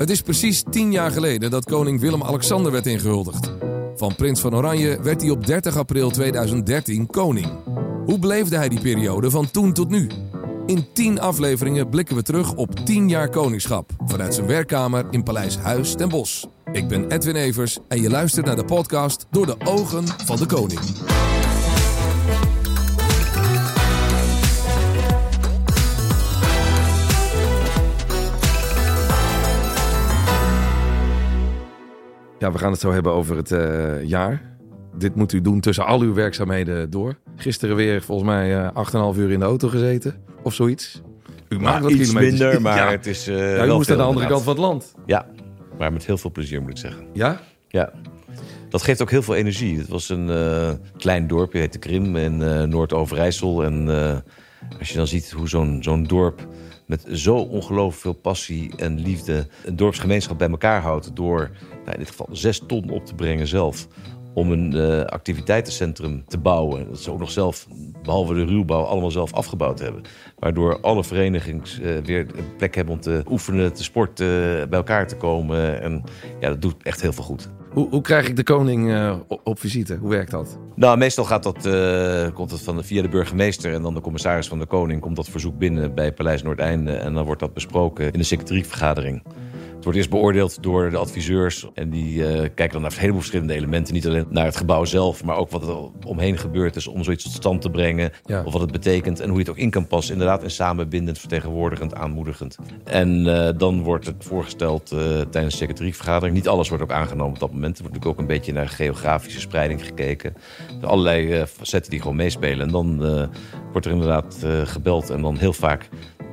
Het is precies tien jaar geleden dat koning Willem-Alexander werd ingehuldigd. Van prins van Oranje werd hij op 30 april 2013 koning. Hoe beleefde hij die periode van toen tot nu? In 10 afleveringen blikken we terug op 10 jaar koningschap vanuit zijn werkkamer in Paleis Huis ten Bosch. Ik ben Edwin Evers en je luistert naar de podcast Door de ogen van de koning. Ja, we gaan het zo hebben over het uh, jaar. Dit moet u doen tussen al uw werkzaamheden door. Gisteren weer volgens mij uh, 8,5 uur in de auto gezeten of zoiets. U maakt wat iets minder, maar ja. het is. Uh, ja, u moest aan de andere kant van het land. Ja, maar met heel veel plezier moet ik zeggen. Ja? Ja. Dat geeft ook heel veel energie. Het was een uh, klein dorpje, heette Krim, in uh, Noord-Overijssel. En uh, als je dan ziet hoe zo'n zo'n dorp met zo ongelooflijk veel passie en liefde... een dorpsgemeenschap bij elkaar houdt... door nou, in dit geval zes ton op te brengen zelf om een uh, activiteitencentrum te bouwen. Dat ze ook nog zelf, behalve de ruwbouw, allemaal zelf afgebouwd hebben. Waardoor alle verenigings uh, weer een plek hebben om te oefenen, te sporten, bij elkaar te komen. En ja, dat doet echt heel veel goed. Hoe, hoe krijg ik de koning op, op, visite? Hoe werkt dat? Nou, meestal gaat dat, komt het van, via de burgemeester en dan de commissaris van de koning. Komt dat verzoek binnen bij Paleis Noordeinde en dan wordt dat besproken in de secretariekvergadering. Het wordt eerst beoordeeld door de adviseurs. En die uh, kijken dan naar een heleboel verschillende elementen. Niet alleen naar het gebouw zelf, maar ook wat er omheen gebeurd is om zoiets tot stand te brengen. Ja. Of wat het betekent en hoe je het ook in kan passen. Inderdaad, en samenbindend, vertegenwoordigend, aanmoedigend. En uh, dan wordt het voorgesteld uh, tijdens de secretariekvergadering. Niet alles wordt ook aangenomen op dat moment. Er wordt natuurlijk ook een beetje naar geografische spreiding gekeken. Er allerlei facetten die gewoon meespelen. En dan wordt er inderdaad gebeld en dan heel vaak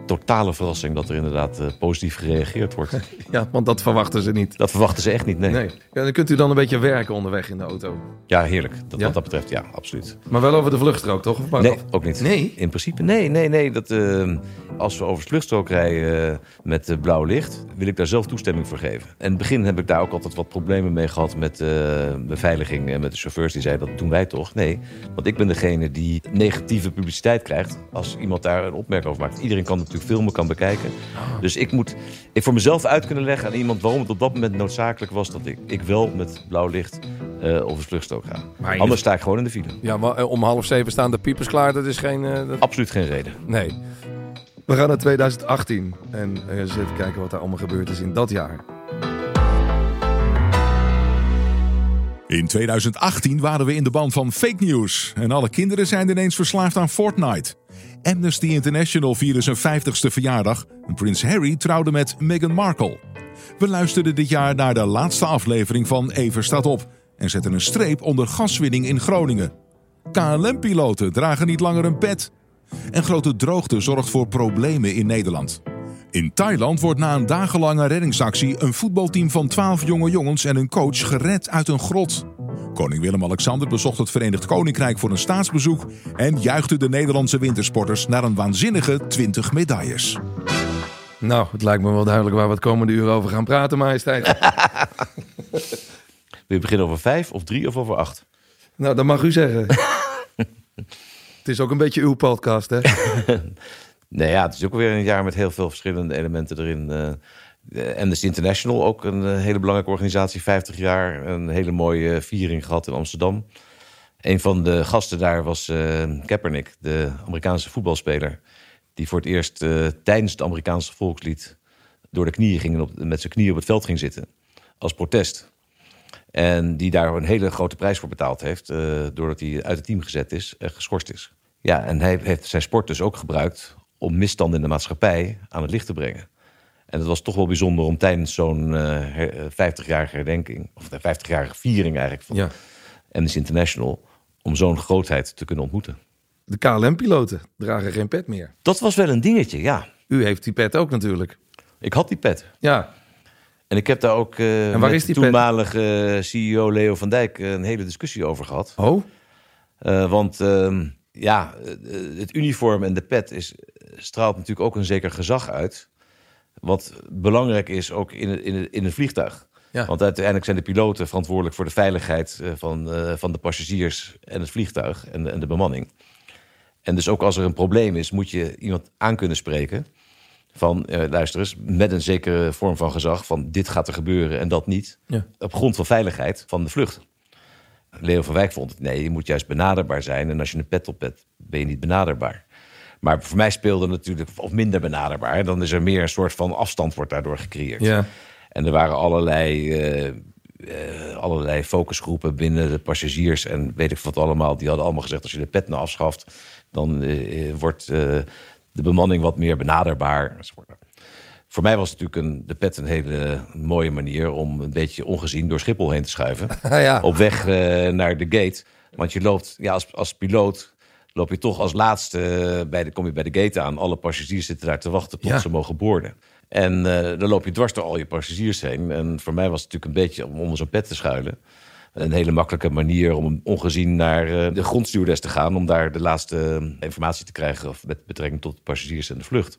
totale verrassing dat er inderdaad uh, positief gereageerd wordt. Ja, want dat verwachten ze niet. Dat verwachten ze echt niet, nee. nee. Ja, dan kunt u dan een beetje werken onderweg in de auto. Ja, heerlijk. Dat, ja? Wat dat betreft, ja, absoluut. Maar wel over de vluchtstrook, toch? Of nee, ook niet. Nee? In principe, nee, nee, nee. Dat, uh, als we over de vluchtstrook rijden uh, met uh, blauw licht, wil ik daar zelf toestemming voor geven. En in het begin heb ik daar ook altijd wat problemen mee gehad met beveiliging en met de chauffeurs die zeiden, dat doen wij toch? Nee, want ik ben degene die negatieve publiciteit krijgt als iemand daar een opmerking over maakt. Iedereen kan natuurlijk filmen, kan bekijken. Dus ik moet ik voor mezelf uit kunnen leggen aan iemand waarom het op dat moment noodzakelijk was dat ik, ik wel met blauw licht uh, over de vluchtstrook ga. Maar Anders sta ik gewoon in de file. Ja, maar om half zeven staan de piepers klaar, dat is geen... Uh, dat... Absoluut geen reden. Nee. We gaan naar 2018 en eens even kijken wat er allemaal gebeurd is in dat jaar. In 2018 waren we in de band van fake news en alle kinderen zijn ineens verslaafd aan Fortnite. Amnesty International vierde zijn 50ste verjaardag en prins Harry trouwde met Meghan Markle. We luisterden dit jaar naar de laatste aflevering van Even staat op en zetten een streep onder gaswinning in Groningen. KLM-piloten dragen niet langer een pet. En grote droogte zorgt voor problemen in Nederland. In Thailand wordt na een dagenlange reddingsactie een voetbalteam van 12 jonge jongens en een coach gered uit een grot. Koning Willem-Alexander bezocht het Verenigd Koninkrijk voor een staatsbezoek en juichte de Nederlandse wintersporters naar een waanzinnige 20 medailles. Nou, het lijkt me wel duidelijk waar we het komende uur over gaan praten, majesteit. Wil je beginnen over vijf of drie of over acht? Nou, dat mag u zeggen. het is ook een beetje uw podcast, hè? nee, ja, het is ook weer een jaar met heel veel verschillende elementen erin. Uh, Amnesty International, ook een uh, hele belangrijke organisatie, 50 jaar. Een hele mooie viering gehad in Amsterdam. Een van de gasten daar was uh, Kaepernick, de Amerikaanse voetbalspeler. Die voor het eerst tijdens het Amerikaanse volkslied door de knieën ging en op, met zijn knieën op het veld ging zitten. Als protest. En die daar een hele grote prijs voor betaald heeft. doordat hij uit het team gezet is en geschorst is. Ja, en hij heeft zijn sport dus ook gebruikt om misstanden in de maatschappij aan het licht te brengen. En het was toch wel bijzonder om tijdens zo'n uh, 50-jarige herdenking, of de 50-jarige viering eigenlijk van ja. Amnesty International, om zo'n grootheid te kunnen ontmoeten. De KLM-piloten dragen geen pet meer. Dat was wel een dingetje, ja. U heeft die pet ook natuurlijk. Ik had die pet. Ja. En ik heb daar ook uh, en waar met is die toenmalige pet? CEO Leo van Dijk een hele discussie over gehad. Oh? Uh, want uh, ja, het uniform en de pet is, straalt natuurlijk ook een zeker gezag uit. Wat belangrijk is ook in, het, in, het, in een vliegtuig. Ja. Want uiteindelijk zijn de piloten verantwoordelijk voor de veiligheid van, uh, van de passagiers en het vliegtuig en de, en de bemanning. En dus ook als er een probleem is, moet je iemand aan kunnen spreken. Van, eh, luister eens, met een zekere vorm van gezag... van dit gaat er gebeuren en dat niet. Ja. Op grond van veiligheid van de vlucht. Leo van Wijk vond het, nee, je moet juist benaderbaar zijn... en als je een pet op hebt, ben je niet benaderbaar. Maar voor mij speelde natuurlijk, of minder benaderbaar... dan is er meer een soort van afstand wordt daardoor gecreëerd. Ja. En er waren allerlei, eh, eh, allerlei focusgroepen binnen de passagiers en weet ik wat allemaal. Die hadden allemaal gezegd: als je de pet nou afschaft, dan eh, wordt de bemanning wat meer benaderbaar. Voor mij was natuurlijk een, de pet een hele mooie manier om een beetje ongezien door Schiphol heen te schuiven. Ja. Op weg naar de gate. Want je loopt, ja, als, als piloot loop je toch als laatste eh, bij de, kom je bij de gate aan. Alle passagiers zitten daar te wachten tot Ja. ze mogen boorden. En eh, dan loop je dwars door al je passagiers heen. En voor mij was het natuurlijk een beetje om onder zo'n pet te schuilen. Een hele makkelijke manier om ongezien naar eh, de grondstewardess te gaan... om daar de laatste informatie te krijgen of met betrekking tot passagiers en de vlucht.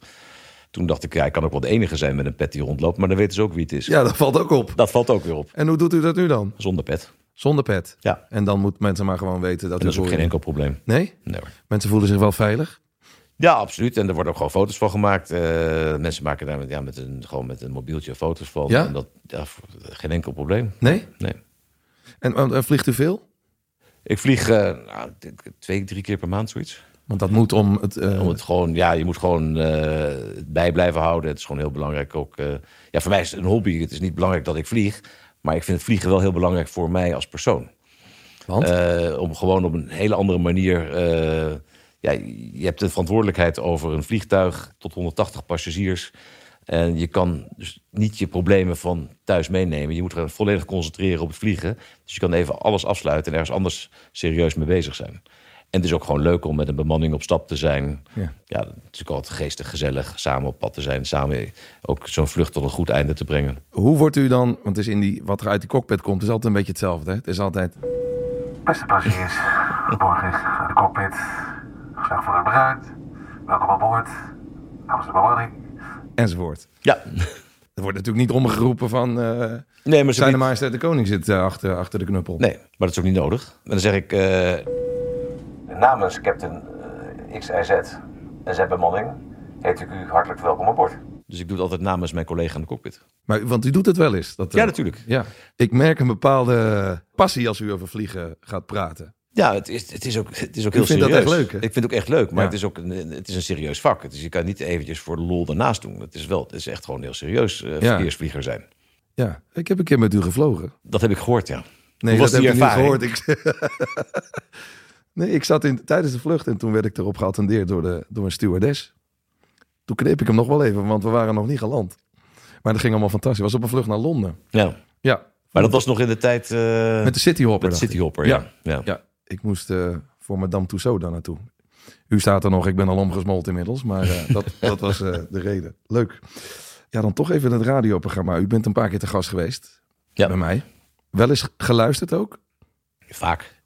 Toen dacht ik, ja, ik kan ook wel de enige zijn met een pet die rondloopt... maar dan weten ze ook wie het is. ja, dat valt ook op. Dat valt ook weer op, En hoe doet u dat nu dan? zonder pet. Zonder pet. Ja, En dan moeten mensen maar gewoon weten dat en dat is ook geen enkel probleem. Nee? Nee. Mensen voelen zich wel veilig. Ja, absoluut. En er worden ook gewoon foto's van gemaakt. Eh, mensen maken daar met, ja, met, een, gewoon met een mobieltje foto's van. Ja? En dat, ja, geen enkel probleem. Nee? Nee. En, en, vliegt u veel? Ik vlieg eh, nou, twee, drie keer per maand zoiets. Want dat moet om het... eh, Om het gewoon, ja, je moet gewoon het bij blijven houden. Het is gewoon heel belangrijk ook. ja, voor mij is het een hobby. Het is niet belangrijk dat ik vlieg. Maar ik vind het vliegen wel heel belangrijk voor mij als persoon. want? Eh, om gewoon op een hele andere manier. eh, ja, je hebt de verantwoordelijkheid over een vliegtuig tot 180 passagiers. En je kan dus niet je problemen van thuis meenemen. Je moet er volledig concentreren op het vliegen. Dus je kan even alles afsluiten en ergens anders serieus mee bezig zijn. En het is ook gewoon leuk om met een bemanning op stap te zijn. Ja. Ja, het is ook altijd geestig, gezellig, samen op pad te zijn. Samen ook zo'n vlucht tot een goed einde te brengen. Hoe wordt u dan... Want het is in die, wat er uit die cockpit komt, is altijd een beetje hetzelfde. Hè? Het is altijd... Beste passagiers, borgers uit de cockpit. Gezellig voor de bruid. Welkom aan boord. Namens de bemanning. Enzovoort. Ja, Er wordt natuurlijk niet omgeroepen van... eh nee, maar ze zijn de majesteit de koning zit eh, achter, achter de knuppel. Nee, maar dat is ook niet nodig. En dan zeg ik... eh, namens Captain eh, XIZ en zijn bemanning... heet ik u hartelijk welkom aan boord. Dus ik doe het altijd namens mijn collega in de cockpit. Maar, want u doet het wel eens. Dat, eh, Ja, natuurlijk. Ja. Ik merk een bepaalde passie als u over vliegen gaat praten. Ja, het is, het is ook, het is ook U heel vindt dat serieus. echt leuk, hè? Ik vind het ook echt leuk, maar Ja. het is ook een, het is een serieus vak. Dus je kan niet eventjes voor de lol ernaast doen. Het is, wel, het is echt gewoon heel serieus eh, Ja. verkeersvlieger zijn. Ja, ik heb een keer met u gevlogen. Dat heb ik gehoord, ja. Nee, Hoe was dat die heb ik niet ervaring? gehoord. Ik, nee, ik zat in, tijdens de vlucht en toen werd ik erop geattendeerd door, de, door een stewardess. Toen kneep ik hem nog wel even, want we waren nog niet geland. Maar dat ging allemaal fantastisch. Was op een vlucht naar Londen. ja. Ja, Maar dat was nog in de tijd eh, met de Cityhopper. met ik. Cityhopper, Ja. ja. ja. Ja, ik moest eh, voor Madame Tussauds daar naartoe. U staat er nog, ik ben al omgesmolten inmiddels, maar eh, dat, dat was de reden. Leuk. Ja, dan toch even het radioprogramma. U bent een paar keer te gast geweest Ja. bij mij. Wel eens geluisterd ook? Vaak.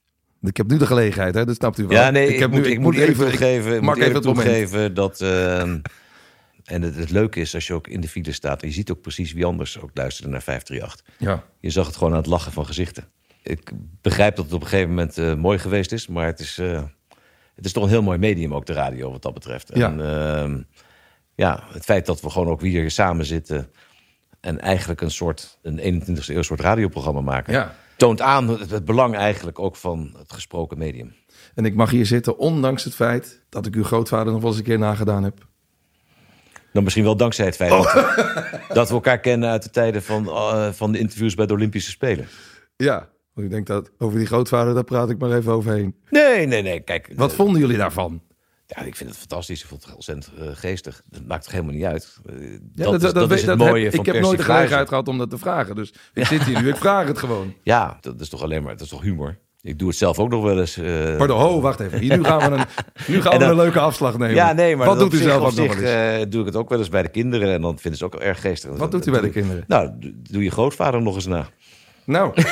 Ik heb nu de gelegenheid, hè? dat snapt u wel. Ja, nee, ik, heb moet, nu, ik moet even toegeven, ik mag moet even toegeven dat... ehm, en het, het leuke is als je ook in de file staat... en je ziet ook precies wie anders ook luisterde naar 538. Ja, Je zag het gewoon aan het lachen van gezichten. Ik begrijp dat het op een gegeven moment eh, mooi geweest is... maar het is, eh, het is toch een heel mooi medium ook, de radio, wat dat betreft. Ja. En ehm, ja, het feit dat we gewoon ook hier samen zitten... en eigenlijk een soort, een 21e eeuw soort radioprogramma maken... ja. Toont aan het, het belang eigenlijk ook van het gesproken medium. En ik mag hier zitten, ondanks het feit dat ik uw grootvader nog wel eens een keer nagedaan heb. Dan misschien wel dankzij het feit Oh. dat, we, dat we elkaar kennen uit de tijden van, eh, van de interviews bij de Olympische Spelen. Ja, want ik denk dat over die grootvader, daar praat ik maar even overheen. Nee, nee, nee. Kijk, Wat eh, vonden jullie daarvan? Ja, ik vind het fantastisch. Ik vond het ontzettend eh, geestig. Dat maakt toch helemaal niet uit. Eh, Ja, dat, is, dat, is het dat mooie heb- van Ik heb nooit de gelegenheid gehad om dat te vragen. Dus ik zit hier nu, ik vraag het gewoon. Ja, dat is toch alleen maar, dat is toch humor. Ik doe het zelf ook nog wel eens. eh, Pardon, ho, wacht even. Hier, nu gaan we een, nu gaan we een leuke afslag nemen. ja, nee, maar Wat doet u zich- zelf ook nog wel eens? eh, doe ik het ook wel eens bij de kinderen en dan vinden ze het ook erg geestig. Wat doet u bij de kinderen? Nou, doe- je grootvader nog eens na. Nou, het,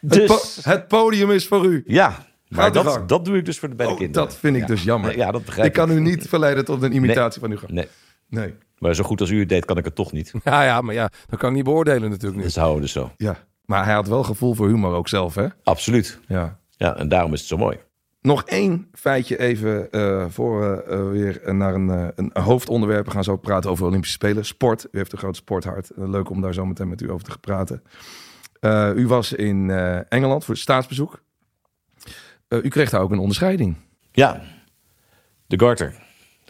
Dus, po- het podium is voor u. ja, maar dat, gang. dat doe ik dus voor de, bij de Oh, kinderen. dat vind ik Ja. dus jammer. Ja, dat begrijp ik kan u niet verleiden tot een imitatie van uw gang. Nee, Nee. maar zo goed als u het deed, kan ik het toch niet. Ja, ja, maar ja, dat kan ik niet beoordelen natuurlijk Dus houden we dus zo. Ja, maar hij had wel gevoel voor humor ook zelf, hè? Absoluut. Ja. Ja, en daarom is het zo mooi. Nog één feitje even eh, voor we eh, weer naar een, eh, een hoofdonderwerp. We gaan zo praten over Olympische Spelen. Sport. U heeft een groot sporthart. Leuk om daar zo meteen met u over te praten. U was in Engeland voor staatsbezoek. Eh, u kreeg daar ook een onderscheiding. Ja, de Garter.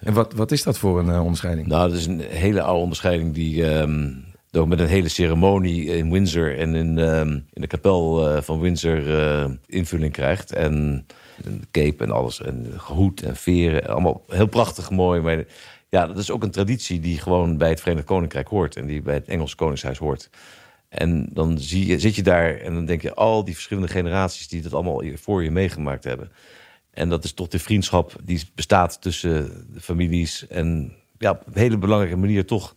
En wat, wat is dat voor een eh, onderscheiding? Nou, dat is een hele oude onderscheiding die ehm, ook met een hele ceremonie in Windsor en in, ehm, in de kapel eh, van Windsor invulling krijgt. En een cape en alles, en hoed en veren, allemaal heel prachtig mooi. Maar ja, dat is ook een traditie die gewoon bij het Verenigd Koninkrijk hoort en die bij het Engelse Koningshuis hoort. En dan zie je, zit je daar en dan denk je al die verschillende generaties die dat allemaal voor je meegemaakt hebben. En dat is toch de vriendschap die bestaat tussen de families. En ja, op een hele belangrijke manier toch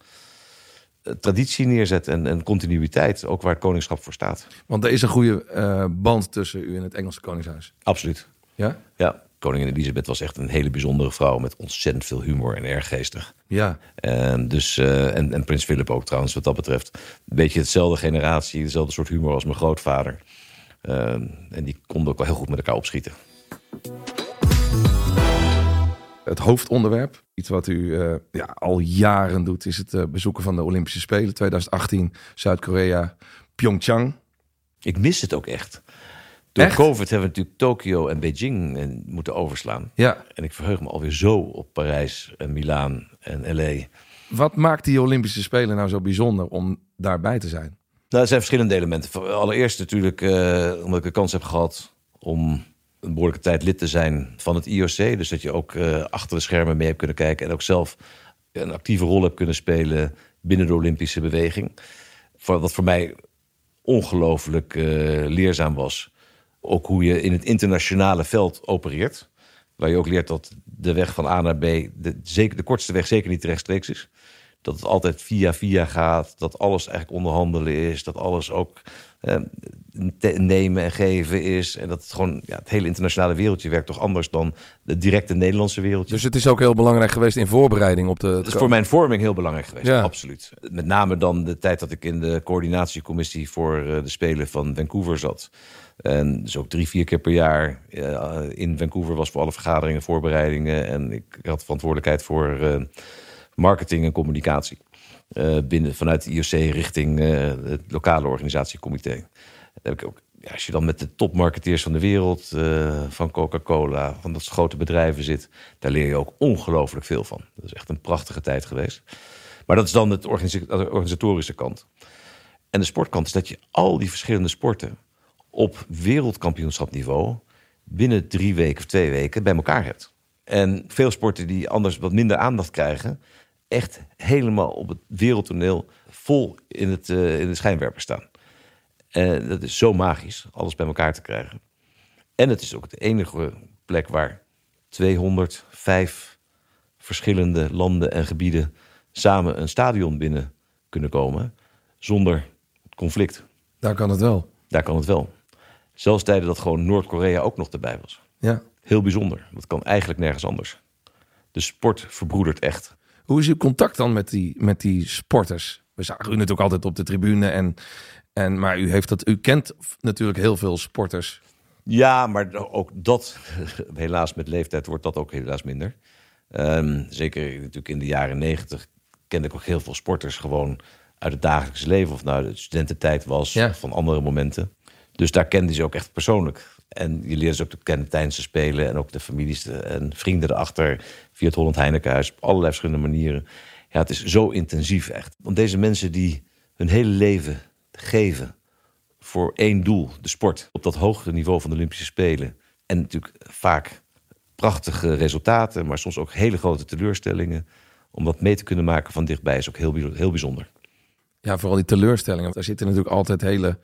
eh, traditie neerzet en, en continuïteit. Ook waar het koningschap voor staat. Want er is een goede eh, band tussen u en het Engelse Koningshuis. Absoluut. Ja? Ja, koningin Elisabeth was echt een hele bijzondere vrouw met ontzettend veel humor en erg geestig. Ja. En, dus, eh, en, en prins Philip ook trouwens, wat dat betreft. Een beetje hetzelfde generatie, dezelfde soort humor als mijn grootvader. Eh, en die konden ook wel heel goed met elkaar opschieten. Het hoofdonderwerp, iets wat u eh, ja, al jaren doet, is het bezoeken van de Olympische Spelen 2018, Zuid-Korea, Pyeongchang. Ik mis het ook echt. Door Echt? COVID hebben we natuurlijk Tokio en Beijing eh, moeten overslaan. Ja, En ik verheug me alweer zo op Parijs en Milaan en LA. wat maakt die Olympische Spelen nou zo bijzonder om daarbij te zijn? Nou, er zijn verschillende elementen. Allereerst natuurlijk eh, omdat ik de kans heb gehad om een behoorlijke tijd lid te zijn van het IOC. Dus dat je ook eh, achter de schermen mee hebt kunnen kijken. En ook zelf een actieve rol hebt kunnen spelen binnen de Olympische beweging. Wat voor mij ongelooflijk leerzaam was. Ook hoe je in het internationale veld opereert. Waar je ook leert dat de weg van A naar B, de, zeker, de kortste weg zeker niet rechtstreeks is. Dat het altijd via via gaat. Dat alles eigenlijk onderhandelen is. Dat alles ook eh, nemen en geven is. En dat het gewoon, ja, het hele internationale wereldje werkt toch anders dan het directe Nederlandse wereldje. Dus het is ook heel belangrijk geweest in voorbereiding op de... Dat is voor mijn vorming heel belangrijk geweest, Ja. absoluut. Met name dan de tijd dat ik in de coördinatiecommissie voor eh, de Spelen van Vancouver zat. En dus ook drie, vier keer per jaar eh, in Vancouver was voor alle vergaderingen, voorbereidingen. En ik had verantwoordelijkheid voor eh, marketing en communicatie. binnen, vanuit de IOC richting het lokale organisatiecomité. Ook, als je dan met de topmarketeers van de wereld, eh, van Coca-Cola, van dat grote bedrijven zit, daar leer je ook ongelooflijk veel van. Dat is echt een prachtige tijd geweest. Maar dat is dan het de organisatorische kant. En de sportkant is dat je al die verschillende sporten op wereldkampioenschapniveau binnen drie weken of twee weken bij elkaar hebt. En veel sporten die anders wat minder aandacht krijgen, echt helemaal op het wereldtoneel vol in, het, eh, in de schijnwerper staan. En dat is zo magisch, alles bij elkaar te krijgen. En het is ook de enige plek waar 205 verschillende landen en gebieden samen een stadion binnen kunnen komen zonder conflict. Daar kan het wel. Daar kan het wel. Zelfs tijden dat gewoon Noord-Korea ook nog erbij was. Ja. Heel bijzonder. Dat kan eigenlijk nergens anders. De sport verbroedert echt. Hoe is uw contact dan met die, met die sporters? We zagen u natuurlijk altijd op de tribune. En, en, maar u, heeft dat, u kent natuurlijk heel veel sporters. Ja, maar ook dat, helaas met leeftijd wordt dat ook helaas minder. Ehm, zeker natuurlijk in de jaren negentig kende ik ook heel veel sporters gewoon uit het dagelijks leven. Of nou de studententijd was, Ja. of van andere momenten. Dus daar kende ze ook echt persoonlijk. En je leerde ze ook te kennen tijdens de spelen. En ook de families en vrienden erachter. Via het Holland Heinekenhuis. Op allerlei verschillende manieren. Ja, het is zo intensief echt. Want deze mensen die hun hele leven geven voor één doel, de sport. Op dat hogere niveau van de Olympische Spelen. En natuurlijk vaak prachtige resultaten, maar soms ook hele grote teleurstellingen. Om dat mee te kunnen maken van dichtbij is ook heel, heel bijzonder. Ja, vooral die teleurstellingen. Daar zitten natuurlijk altijd hele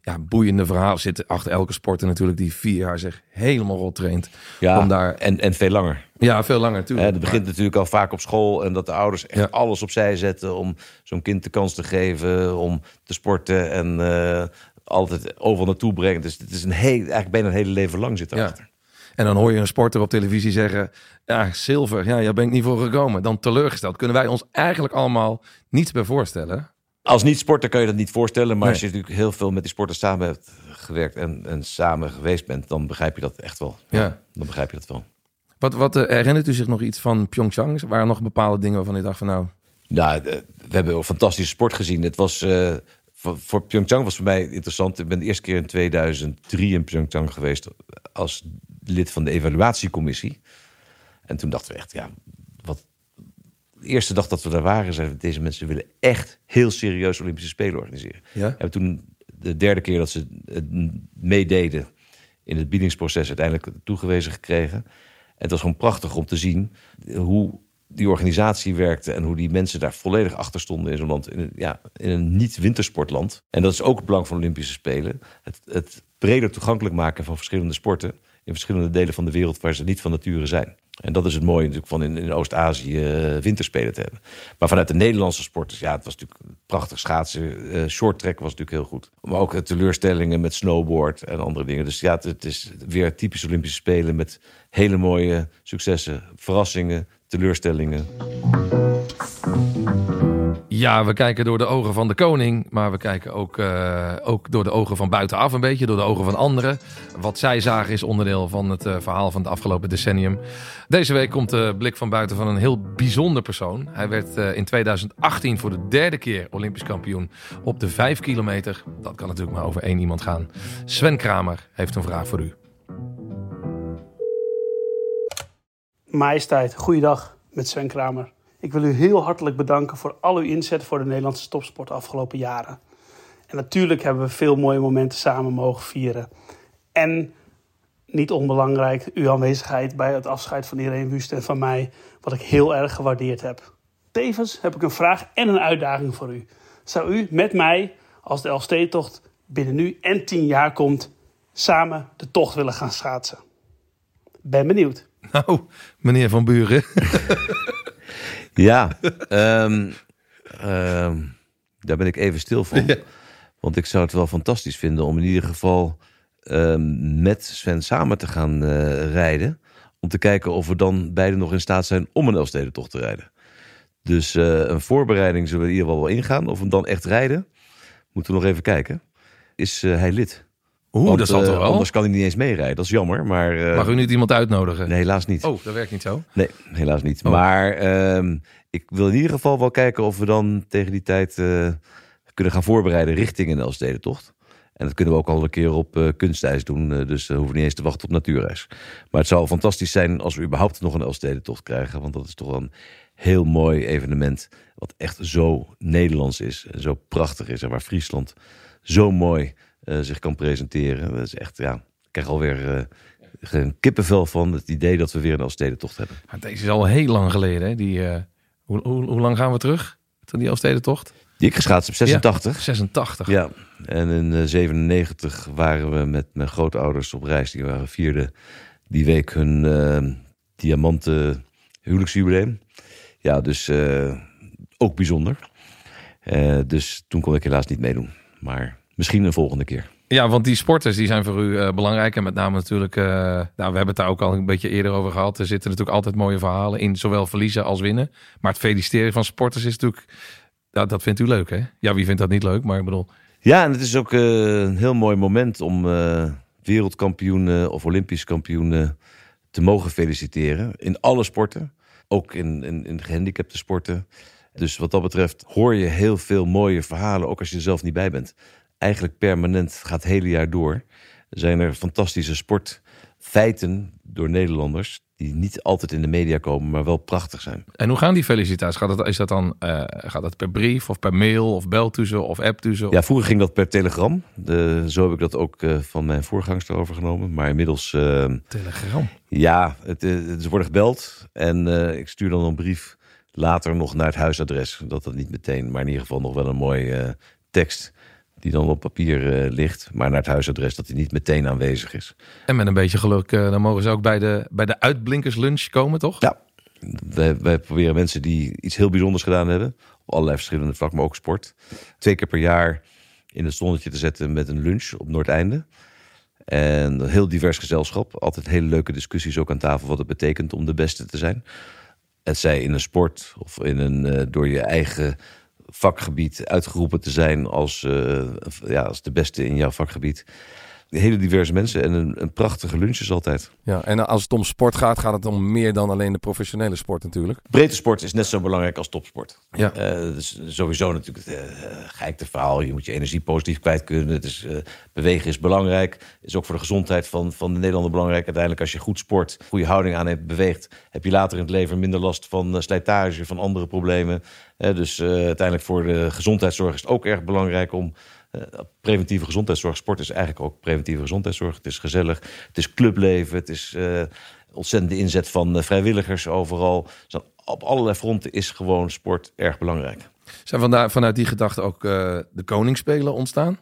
ja, boeiende verhalen. Zitten achter elke sporter natuurlijk die vier jaar zich helemaal rot traint. Ja, Om daar, en, en veel langer. ja, veel langer natuurlijk. dat begint natuurlijk al vaak op school. En dat de ouders echt Ja. alles opzij zetten om zo'n kind de kans te geven. Om te sporten en eh, altijd overal naartoe brengen. Dus het is een heel, eigenlijk bijna een hele leven lang zit Ja. erachter. En dan hoor je een sporter op televisie zeggen... Ja, zilver, ja, daar ben ik niet voor gekomen. Dan teleurgesteld. Kunnen wij ons eigenlijk allemaal niets bij voorstellen. Als niet-sporter kan je dat niet voorstellen. Maar Nee. als je natuurlijk heel veel met die sporters samen hebt gewerkt en, en samen geweest bent, dan begrijp je dat echt wel. Ja. Dan begrijp je dat wel. Wat, wat eh, herinnert u zich nog iets van Pyeongchang? Waren nog bepaalde dingen waarvan u dacht van nou... Nou, we hebben een fantastische sport gezien. Het was, eh, voor, voor Pyeongchang was voor mij interessant. Ik ben de eerste keer in 2003 in Pyeongchang geweest als lid van de evaluatiecommissie. En toen dachten we echt, ja, wat... De eerste dag dat we daar waren, zeiden we, deze mensen willen echt heel serieus Olympische Spelen organiseren. Ja? En toen de derde keer dat ze het meededen in het biedingsproces uiteindelijk toegewezen gekregen. En het was gewoon prachtig om te zien hoe die organisatie werkte en hoe die mensen daar volledig achter stonden in zo'n land, in een, ja, in een niet-wintersportland. En dat is ook het belang van Olympische Spelen. Het, het breder toegankelijk maken van verschillende sporten in verschillende delen van de wereld waar ze niet van nature zijn. En dat is het mooie natuurlijk van in, in Oost-Azië eh, winterspelen te hebben. Maar vanuit de Nederlandse sporters, ja, het was natuurlijk prachtig schaatsen. eh short track was natuurlijk heel goed. Maar ook eh, teleurstellingen met snowboard en andere dingen. Dus ja, het, het is weer typisch Olympische Spelen met hele mooie successen, verrassingen, teleurstellingen. Ja, we kijken door de ogen van de koning, maar we kijken ook, eh, ook door de ogen van buitenaf een beetje, door de ogen van anderen. Wat zij zagen is onderdeel van het eh, verhaal van het afgelopen decennium. Deze week komt de blik van buiten van een heel bijzonder persoon. Hij werd eh, in 2018 voor de derde keer Olympisch kampioen op de 5 kilometer. Dat kan natuurlijk maar over één iemand gaan. Sven Kramer heeft een vraag voor u. Majesteit, goeiedag met Sven Kramer. Ik wil u heel hartelijk bedanken voor al uw inzet voor de Nederlandse topsport de afgelopen jaren. En natuurlijk hebben we veel mooie momenten samen mogen vieren. En niet onbelangrijk, uw aanwezigheid bij het afscheid van Irene Wust en van mij, wat ik heel erg gewaardeerd heb. Tevens heb ik een vraag en een uitdaging voor u. Zou u met mij, als de Elfstedentocht binnen nu en tien jaar komt, samen de tocht willen gaan schaatsen? Ben benieuwd. Nou, meneer Van Buren. Ja, ehm, ehm, daar ben ik even stil van. Want ik zou het wel fantastisch vinden om in ieder geval ehm, met Sven samen te gaan eh, rijden. Om te kijken of we dan beiden nog in staat zijn om een Elfstedentocht te rijden. Dus eh, een voorbereiding zullen we in ieder geval wel ingaan. Of we hem dan echt rijden, moeten we nog even kijken. Is eh, hij lid? Oeh, Want, dat zal eh, toch wel? Anders kan hij niet eens meerijden. Dat is jammer, maar... eh, Mag u niet iemand uitnodigen? Nee, helaas niet. Oh, dat werkt niet zo. Nee, helaas niet. Oh. Maar ehm, ik wil in ieder geval wel kijken of we dan tegen die tijd eh, kunnen gaan voorbereiden richting een Elfstedentocht. En dat kunnen we ook al een keer op eh kunstijs doen. eh, dus we hoeven niet eens te wachten op natuurreis. Maar het zou fantastisch zijn als we überhaupt nog een Elfstedentocht krijgen. Want dat is toch een heel mooi evenement. Wat echt zo Nederlands is. En zo prachtig is. En waar Friesland zo mooi eh, zich kan presenteren. Dat is echt, ja, ik krijg alweer eh, een kippenvel van het idee dat we weer een Elfstedentocht hebben. Deze is al heel lang geleden. Hè? Die, eh, hoe, hoe, hoe lang gaan we terug? Tot die Elfstedentocht? Die ik geschaatst op 86. 86. Ja, en in eh, 97 waren we met mijn grootouders op reis. Die waren vierden die week hun eh, diamanten huwelijksjubileum. Ja, dus eh, ook bijzonder. Eh, dus toen kon ik helaas niet meedoen. Maar misschien een volgende keer. Ja, want die sporters die zijn voor u eh, belangrijk. En met name natuurlijk, eh, nou, we hebben het daar ook al een beetje eerder over gehad. Er zitten natuurlijk altijd mooie verhalen in, zowel verliezen als winnen. Maar het feliciteren van sporters is natuurlijk, dat, dat vindt u leuk hè? Ja, wie vindt dat niet leuk? Maar ik bedoel, Ja, en het is ook eh, een heel mooi moment om wereldkampioenen of Olympisch kampioenen te mogen feliciteren. In alle sporten, ook in, in, in gehandicapte sporten. Dus wat dat betreft hoor je heel veel mooie verhalen, ook als je er zelf niet bij bent. Eigenlijk permanent gaat het hele jaar door. Zijn er fantastische sportfeiten door Nederlanders die niet altijd in de media komen, maar wel prachtig zijn. en hoe gaan die felicitaties? Gaat dat, is dat dan, eh, gaat dat per brief of per mail of belt u ze of appt u ze? Ja, vroeger ging dat per telegram. Zo heb ik dat ook eh, van mijn voorgangster overgenomen. Maar inmiddels, eh, Telegram. ja, het, eh, ze worden gebeld. En ik stuur dan een brief later nog naar het huisadres. Dat dat niet meteen, maar in ieder geval nog wel een mooie tekst. Die dan op papier eh, ligt. Maar naar het huisadres dat die niet meteen aanwezig is. En met een beetje geluk, eh, dan mogen ze ook bij de, bij de uitblinkerslunch komen, toch? Ja, wij, wij proberen mensen die iets heel bijzonders gedaan hebben. Op allerlei verschillende vlakken, maar ook sport. Twee keer per jaar in het zonnetje te zetten met een lunch op Noordeinde. En een heel divers gezelschap. Altijd hele leuke discussies ook aan tafel wat het betekent om de beste te zijn. Het zij in een sport of in een, eh, door je eigen vakgebied uitgeroepen te zijn als, eh, ja, als de beste in jouw vakgebied. Hele diverse mensen en een, een prachtige lunch is altijd. Ja, en als het om sport gaat, gaat het om meer dan alleen de professionele sport natuurlijk. Breedte sport is net zo belangrijk als topsport. Ja. Eh, dus sowieso natuurlijk het uh, geikte verhaal. Je moet je energie positief kwijt kunnen. Het is, eh, bewegen is belangrijk. Is ook voor de gezondheid van, van de Nederlander belangrijk. Uiteindelijk als je goed sport, goede houding aan hebt, beweegt... heb je later in het leven minder last van eh, slijtage, van andere problemen. Eh, dus eh, uiteindelijk voor de gezondheidszorg is het ook erg belangrijk om... eh, preventieve gezondheidszorg, sport is eigenlijk ook preventieve gezondheidszorg. Het is gezellig, het is clubleven, het is eh, ontzettende inzet van eh, vrijwilligers overal. Dus op allerlei fronten is gewoon sport erg belangrijk. Zijn vandaar, vanuit die gedachte ook de koningsspelen ontstaan?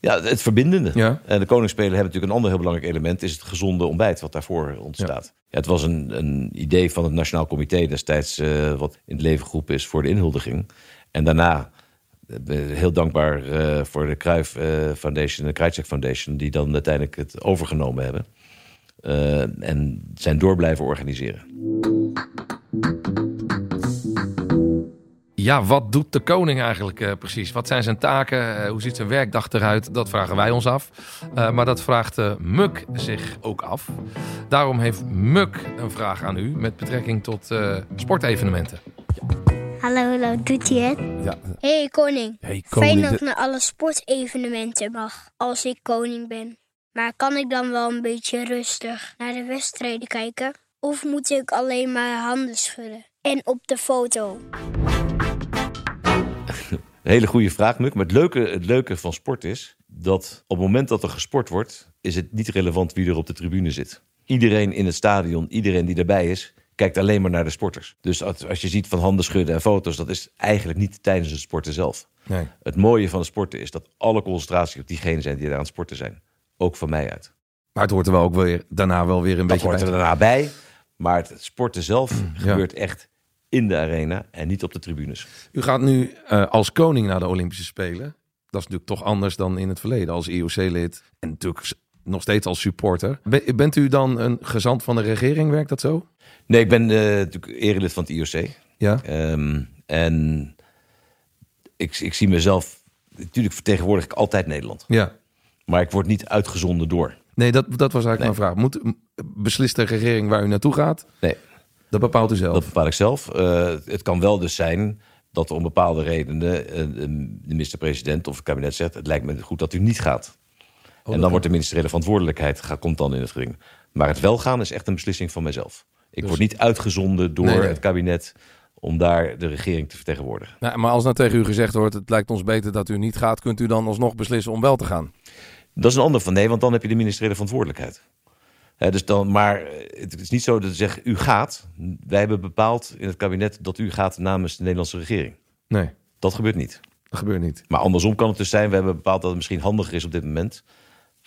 Ja, het verbindende. Ja. En de koningsspelen hebben natuurlijk een ander heel belangrijk element... is het gezonde ontbijt wat daarvoor ontstaat. Ja. het was een, een idee van het Nationaal Comité destijds... wat in het leven geroepen is voor de inhuldiging. En daarna heel dankbaar eh, voor de Cruyff eh, Foundation en de Krajcek Foundation... die dan uiteindelijk het overgenomen hebben. Eh, en zijn door blijven organiseren. Ja, wat doet de koning eigenlijk eh, precies? Wat zijn zijn taken? Hoe ziet zijn werkdag eruit? Dat vragen wij ons af. Eh, maar dat vraagt eh, Muk zich ook af. Daarom heeft Muk een vraag aan u met betrekking tot eh, sportevenementen. Hallo, hallo, doet hij het? Ja, Hey koning. hey, Fijn koning. dat ik naar alle sportevenementen mag als ik koning ben. Maar kan ik dan wel een beetje rustig naar de wedstrijden kijken? Of moet ik alleen maar handen schudden? En op de foto. Een hele goede vraag, Muk. Maar het leuke, het leuke van sport is dat op het moment dat er gesport wordt, is het niet relevant wie er op de tribune zit. Iedereen in het stadion, iedereen die erbij is, kijkt alleen maar naar de sporters. Dus als je ziet van handen schudden en foto's, dat is eigenlijk niet tijdens het sporten zelf. Nee. Het mooie van het sporten is dat alle concentratie op diegenen zijn die er aan het sporten zijn. Ook van mij uit. Maar het hoort er wel ook weer, daarna wel weer een Dat beetje hoort bij. er daarna bij. Maar het sporten zelf gebeurt echt in de arena en niet op de tribunes. U gaat nu eh, als koning naar de Olympische Spelen. Dat is natuurlijk toch anders dan in het verleden als IOC-lid. En natuurlijk nog steeds als supporter. Ben- bent u dan een gezant van de regering? Werkt dat zo? Nee, ik ben eh, natuurlijk erelid van het IOC. Ja. Ehm, en ik, ik zie mezelf... Natuurlijk vertegenwoordig ik altijd Nederland. Ja. Maar ik word niet uitgezonden door. Nee, dat, dat was eigenlijk Nee. mijn vraag. Moet, beslist de regering waar u naartoe gaat? Nee, Dat bepaalt u zelf. dat bepaal ik zelf. Eh, het kan wel dus zijn dat om bepaalde redenen... eh, de minister-president of het kabinet zegt... het lijkt me goed dat u niet gaat. En dan wordt de ministeriële verantwoordelijkheid gaat, komt dan in het geding. Maar het wel gaan is echt een beslissing van mijzelf. Ik word niet uitgezonden door Nee, nee. het kabinet... om daar de regering te vertegenwoordigen. Nou, maar als nou tegen u gezegd wordt, het lijkt ons beter dat u niet gaat, kunt u dan alsnog beslissen om wel te gaan? Dat is een ander van nee, want dan heb je de ministeriële verantwoordelijkheid. Dus dan, maar eh, het is niet zo dat ze zeggen, u gaat. Wij hebben bepaald in het kabinet dat u gaat namens de Nederlandse regering. Nee, Dat gebeurt niet. dat gebeurt niet. Maar andersom kan het dus zijn, we hebben bepaald dat het misschien handiger is op dit moment...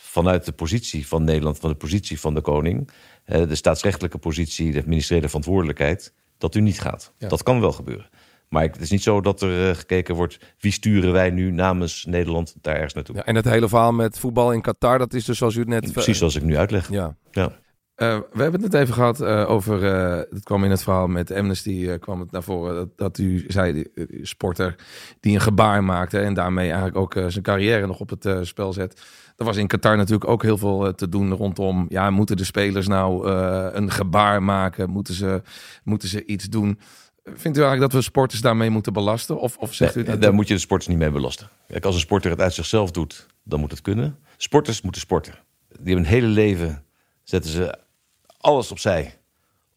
vanuit de positie van Nederland, van de positie van de koning... de staatsrechtelijke positie, de ministeriële verantwoordelijkheid... dat u niet gaat. Ja. Dat kan wel gebeuren. Maar het is niet zo dat er eh, gekeken wordt... wie sturen wij nu namens Nederland daar ergens naartoe. Ja, en het hele verhaal met voetbal in Qatar, dat is dus zoals u het net... Precies zoals ik nu uitleg. Ja, Ja. Eh, we hebben het net even gehad eh, over, eh, het kwam in het verhaal met Amnesty, kwam het naar voren, dat, dat u zei, die, die sporter die een gebaar maakte en daarmee eigenlijk ook zijn carrière nog op het spel zet. Er was in Qatar natuurlijk ook heel veel te doen rondom, ja, moeten de spelers nou een gebaar maken? Moeten ze, moeten ze iets doen? Vindt u eigenlijk dat we sporters daarmee moeten belasten? Of, of zegt u dat? daar moet je de sporters niet mee belasten. Kijk, als een sporter het uit zichzelf doet, dan moet het kunnen. Sporters moeten sporten. Die hebben een hele leven, zetten ze alles opzij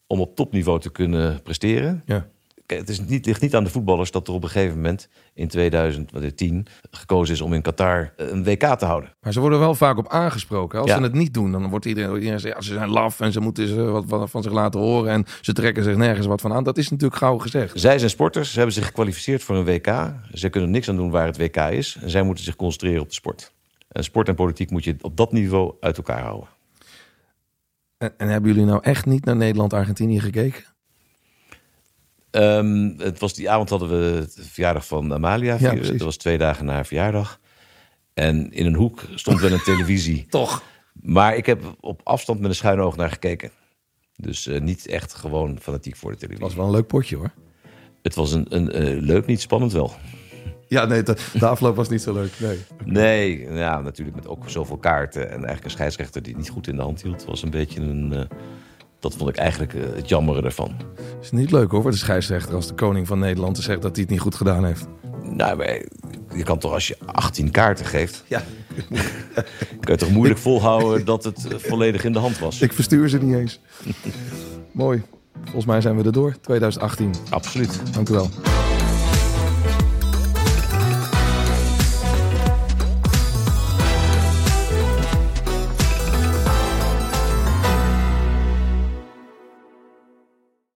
om op topniveau te kunnen presteren. Ja. Kijk, het is niet, ligt niet aan de voetballers dat er op een gegeven moment in 2010 gekozen is om in Qatar een WK te houden. Maar ze worden wel vaak op aangesproken. Als Ja. ze het niet doen, dan wordt iedereen, iedereen ja, ze zijn laf en ze moeten ze wat, wat van zich laten horen en ze trekken zich nergens wat van aan. Dat is natuurlijk gauw gezegd. Zij zijn sporters, ze hebben zich gekwalificeerd voor een WK. Ze kunnen niks aan doen waar het WK is. En zij moeten zich concentreren op de sport. En sport en politiek moet je op dat niveau uit elkaar houden. En, en hebben jullie nou echt niet naar Nederland-Argentinië gekeken? Ehm, het was die avond hadden we de verjaardag van Amalia. precies. dat was twee dagen na haar verjaardag. En in een hoek stond wel een televisie. Toch? Maar ik heb op afstand met een schuin oog naar gekeken. Dus eh, niet echt gewoon fanatiek voor de televisie. was wel een leuk potje hoor. Het was een, een eh, leuk, niet spannend wel. Ja, nee, de, de afloop was niet zo leuk. Nee. Nee, ja, natuurlijk met ook zoveel kaarten. En eigenlijk een scheidsrechter die het niet goed in de hand hield. was een beetje een... eh, dat vond ik eigenlijk eh, het jammere ervan. is niet leuk hoor, voor de scheidsrechter als de koning van Nederland te zeggen dat hij het niet goed gedaan heeft. Nou, maar je kan toch als je 18 kaarten geeft... Ja. kan je toch moeilijk volhouden dat het eh, volledig in de hand was. Ik verstuur ze niet eens. Mooi. Volgens mij zijn we er door. 2018. Absoluut. Dank u wel.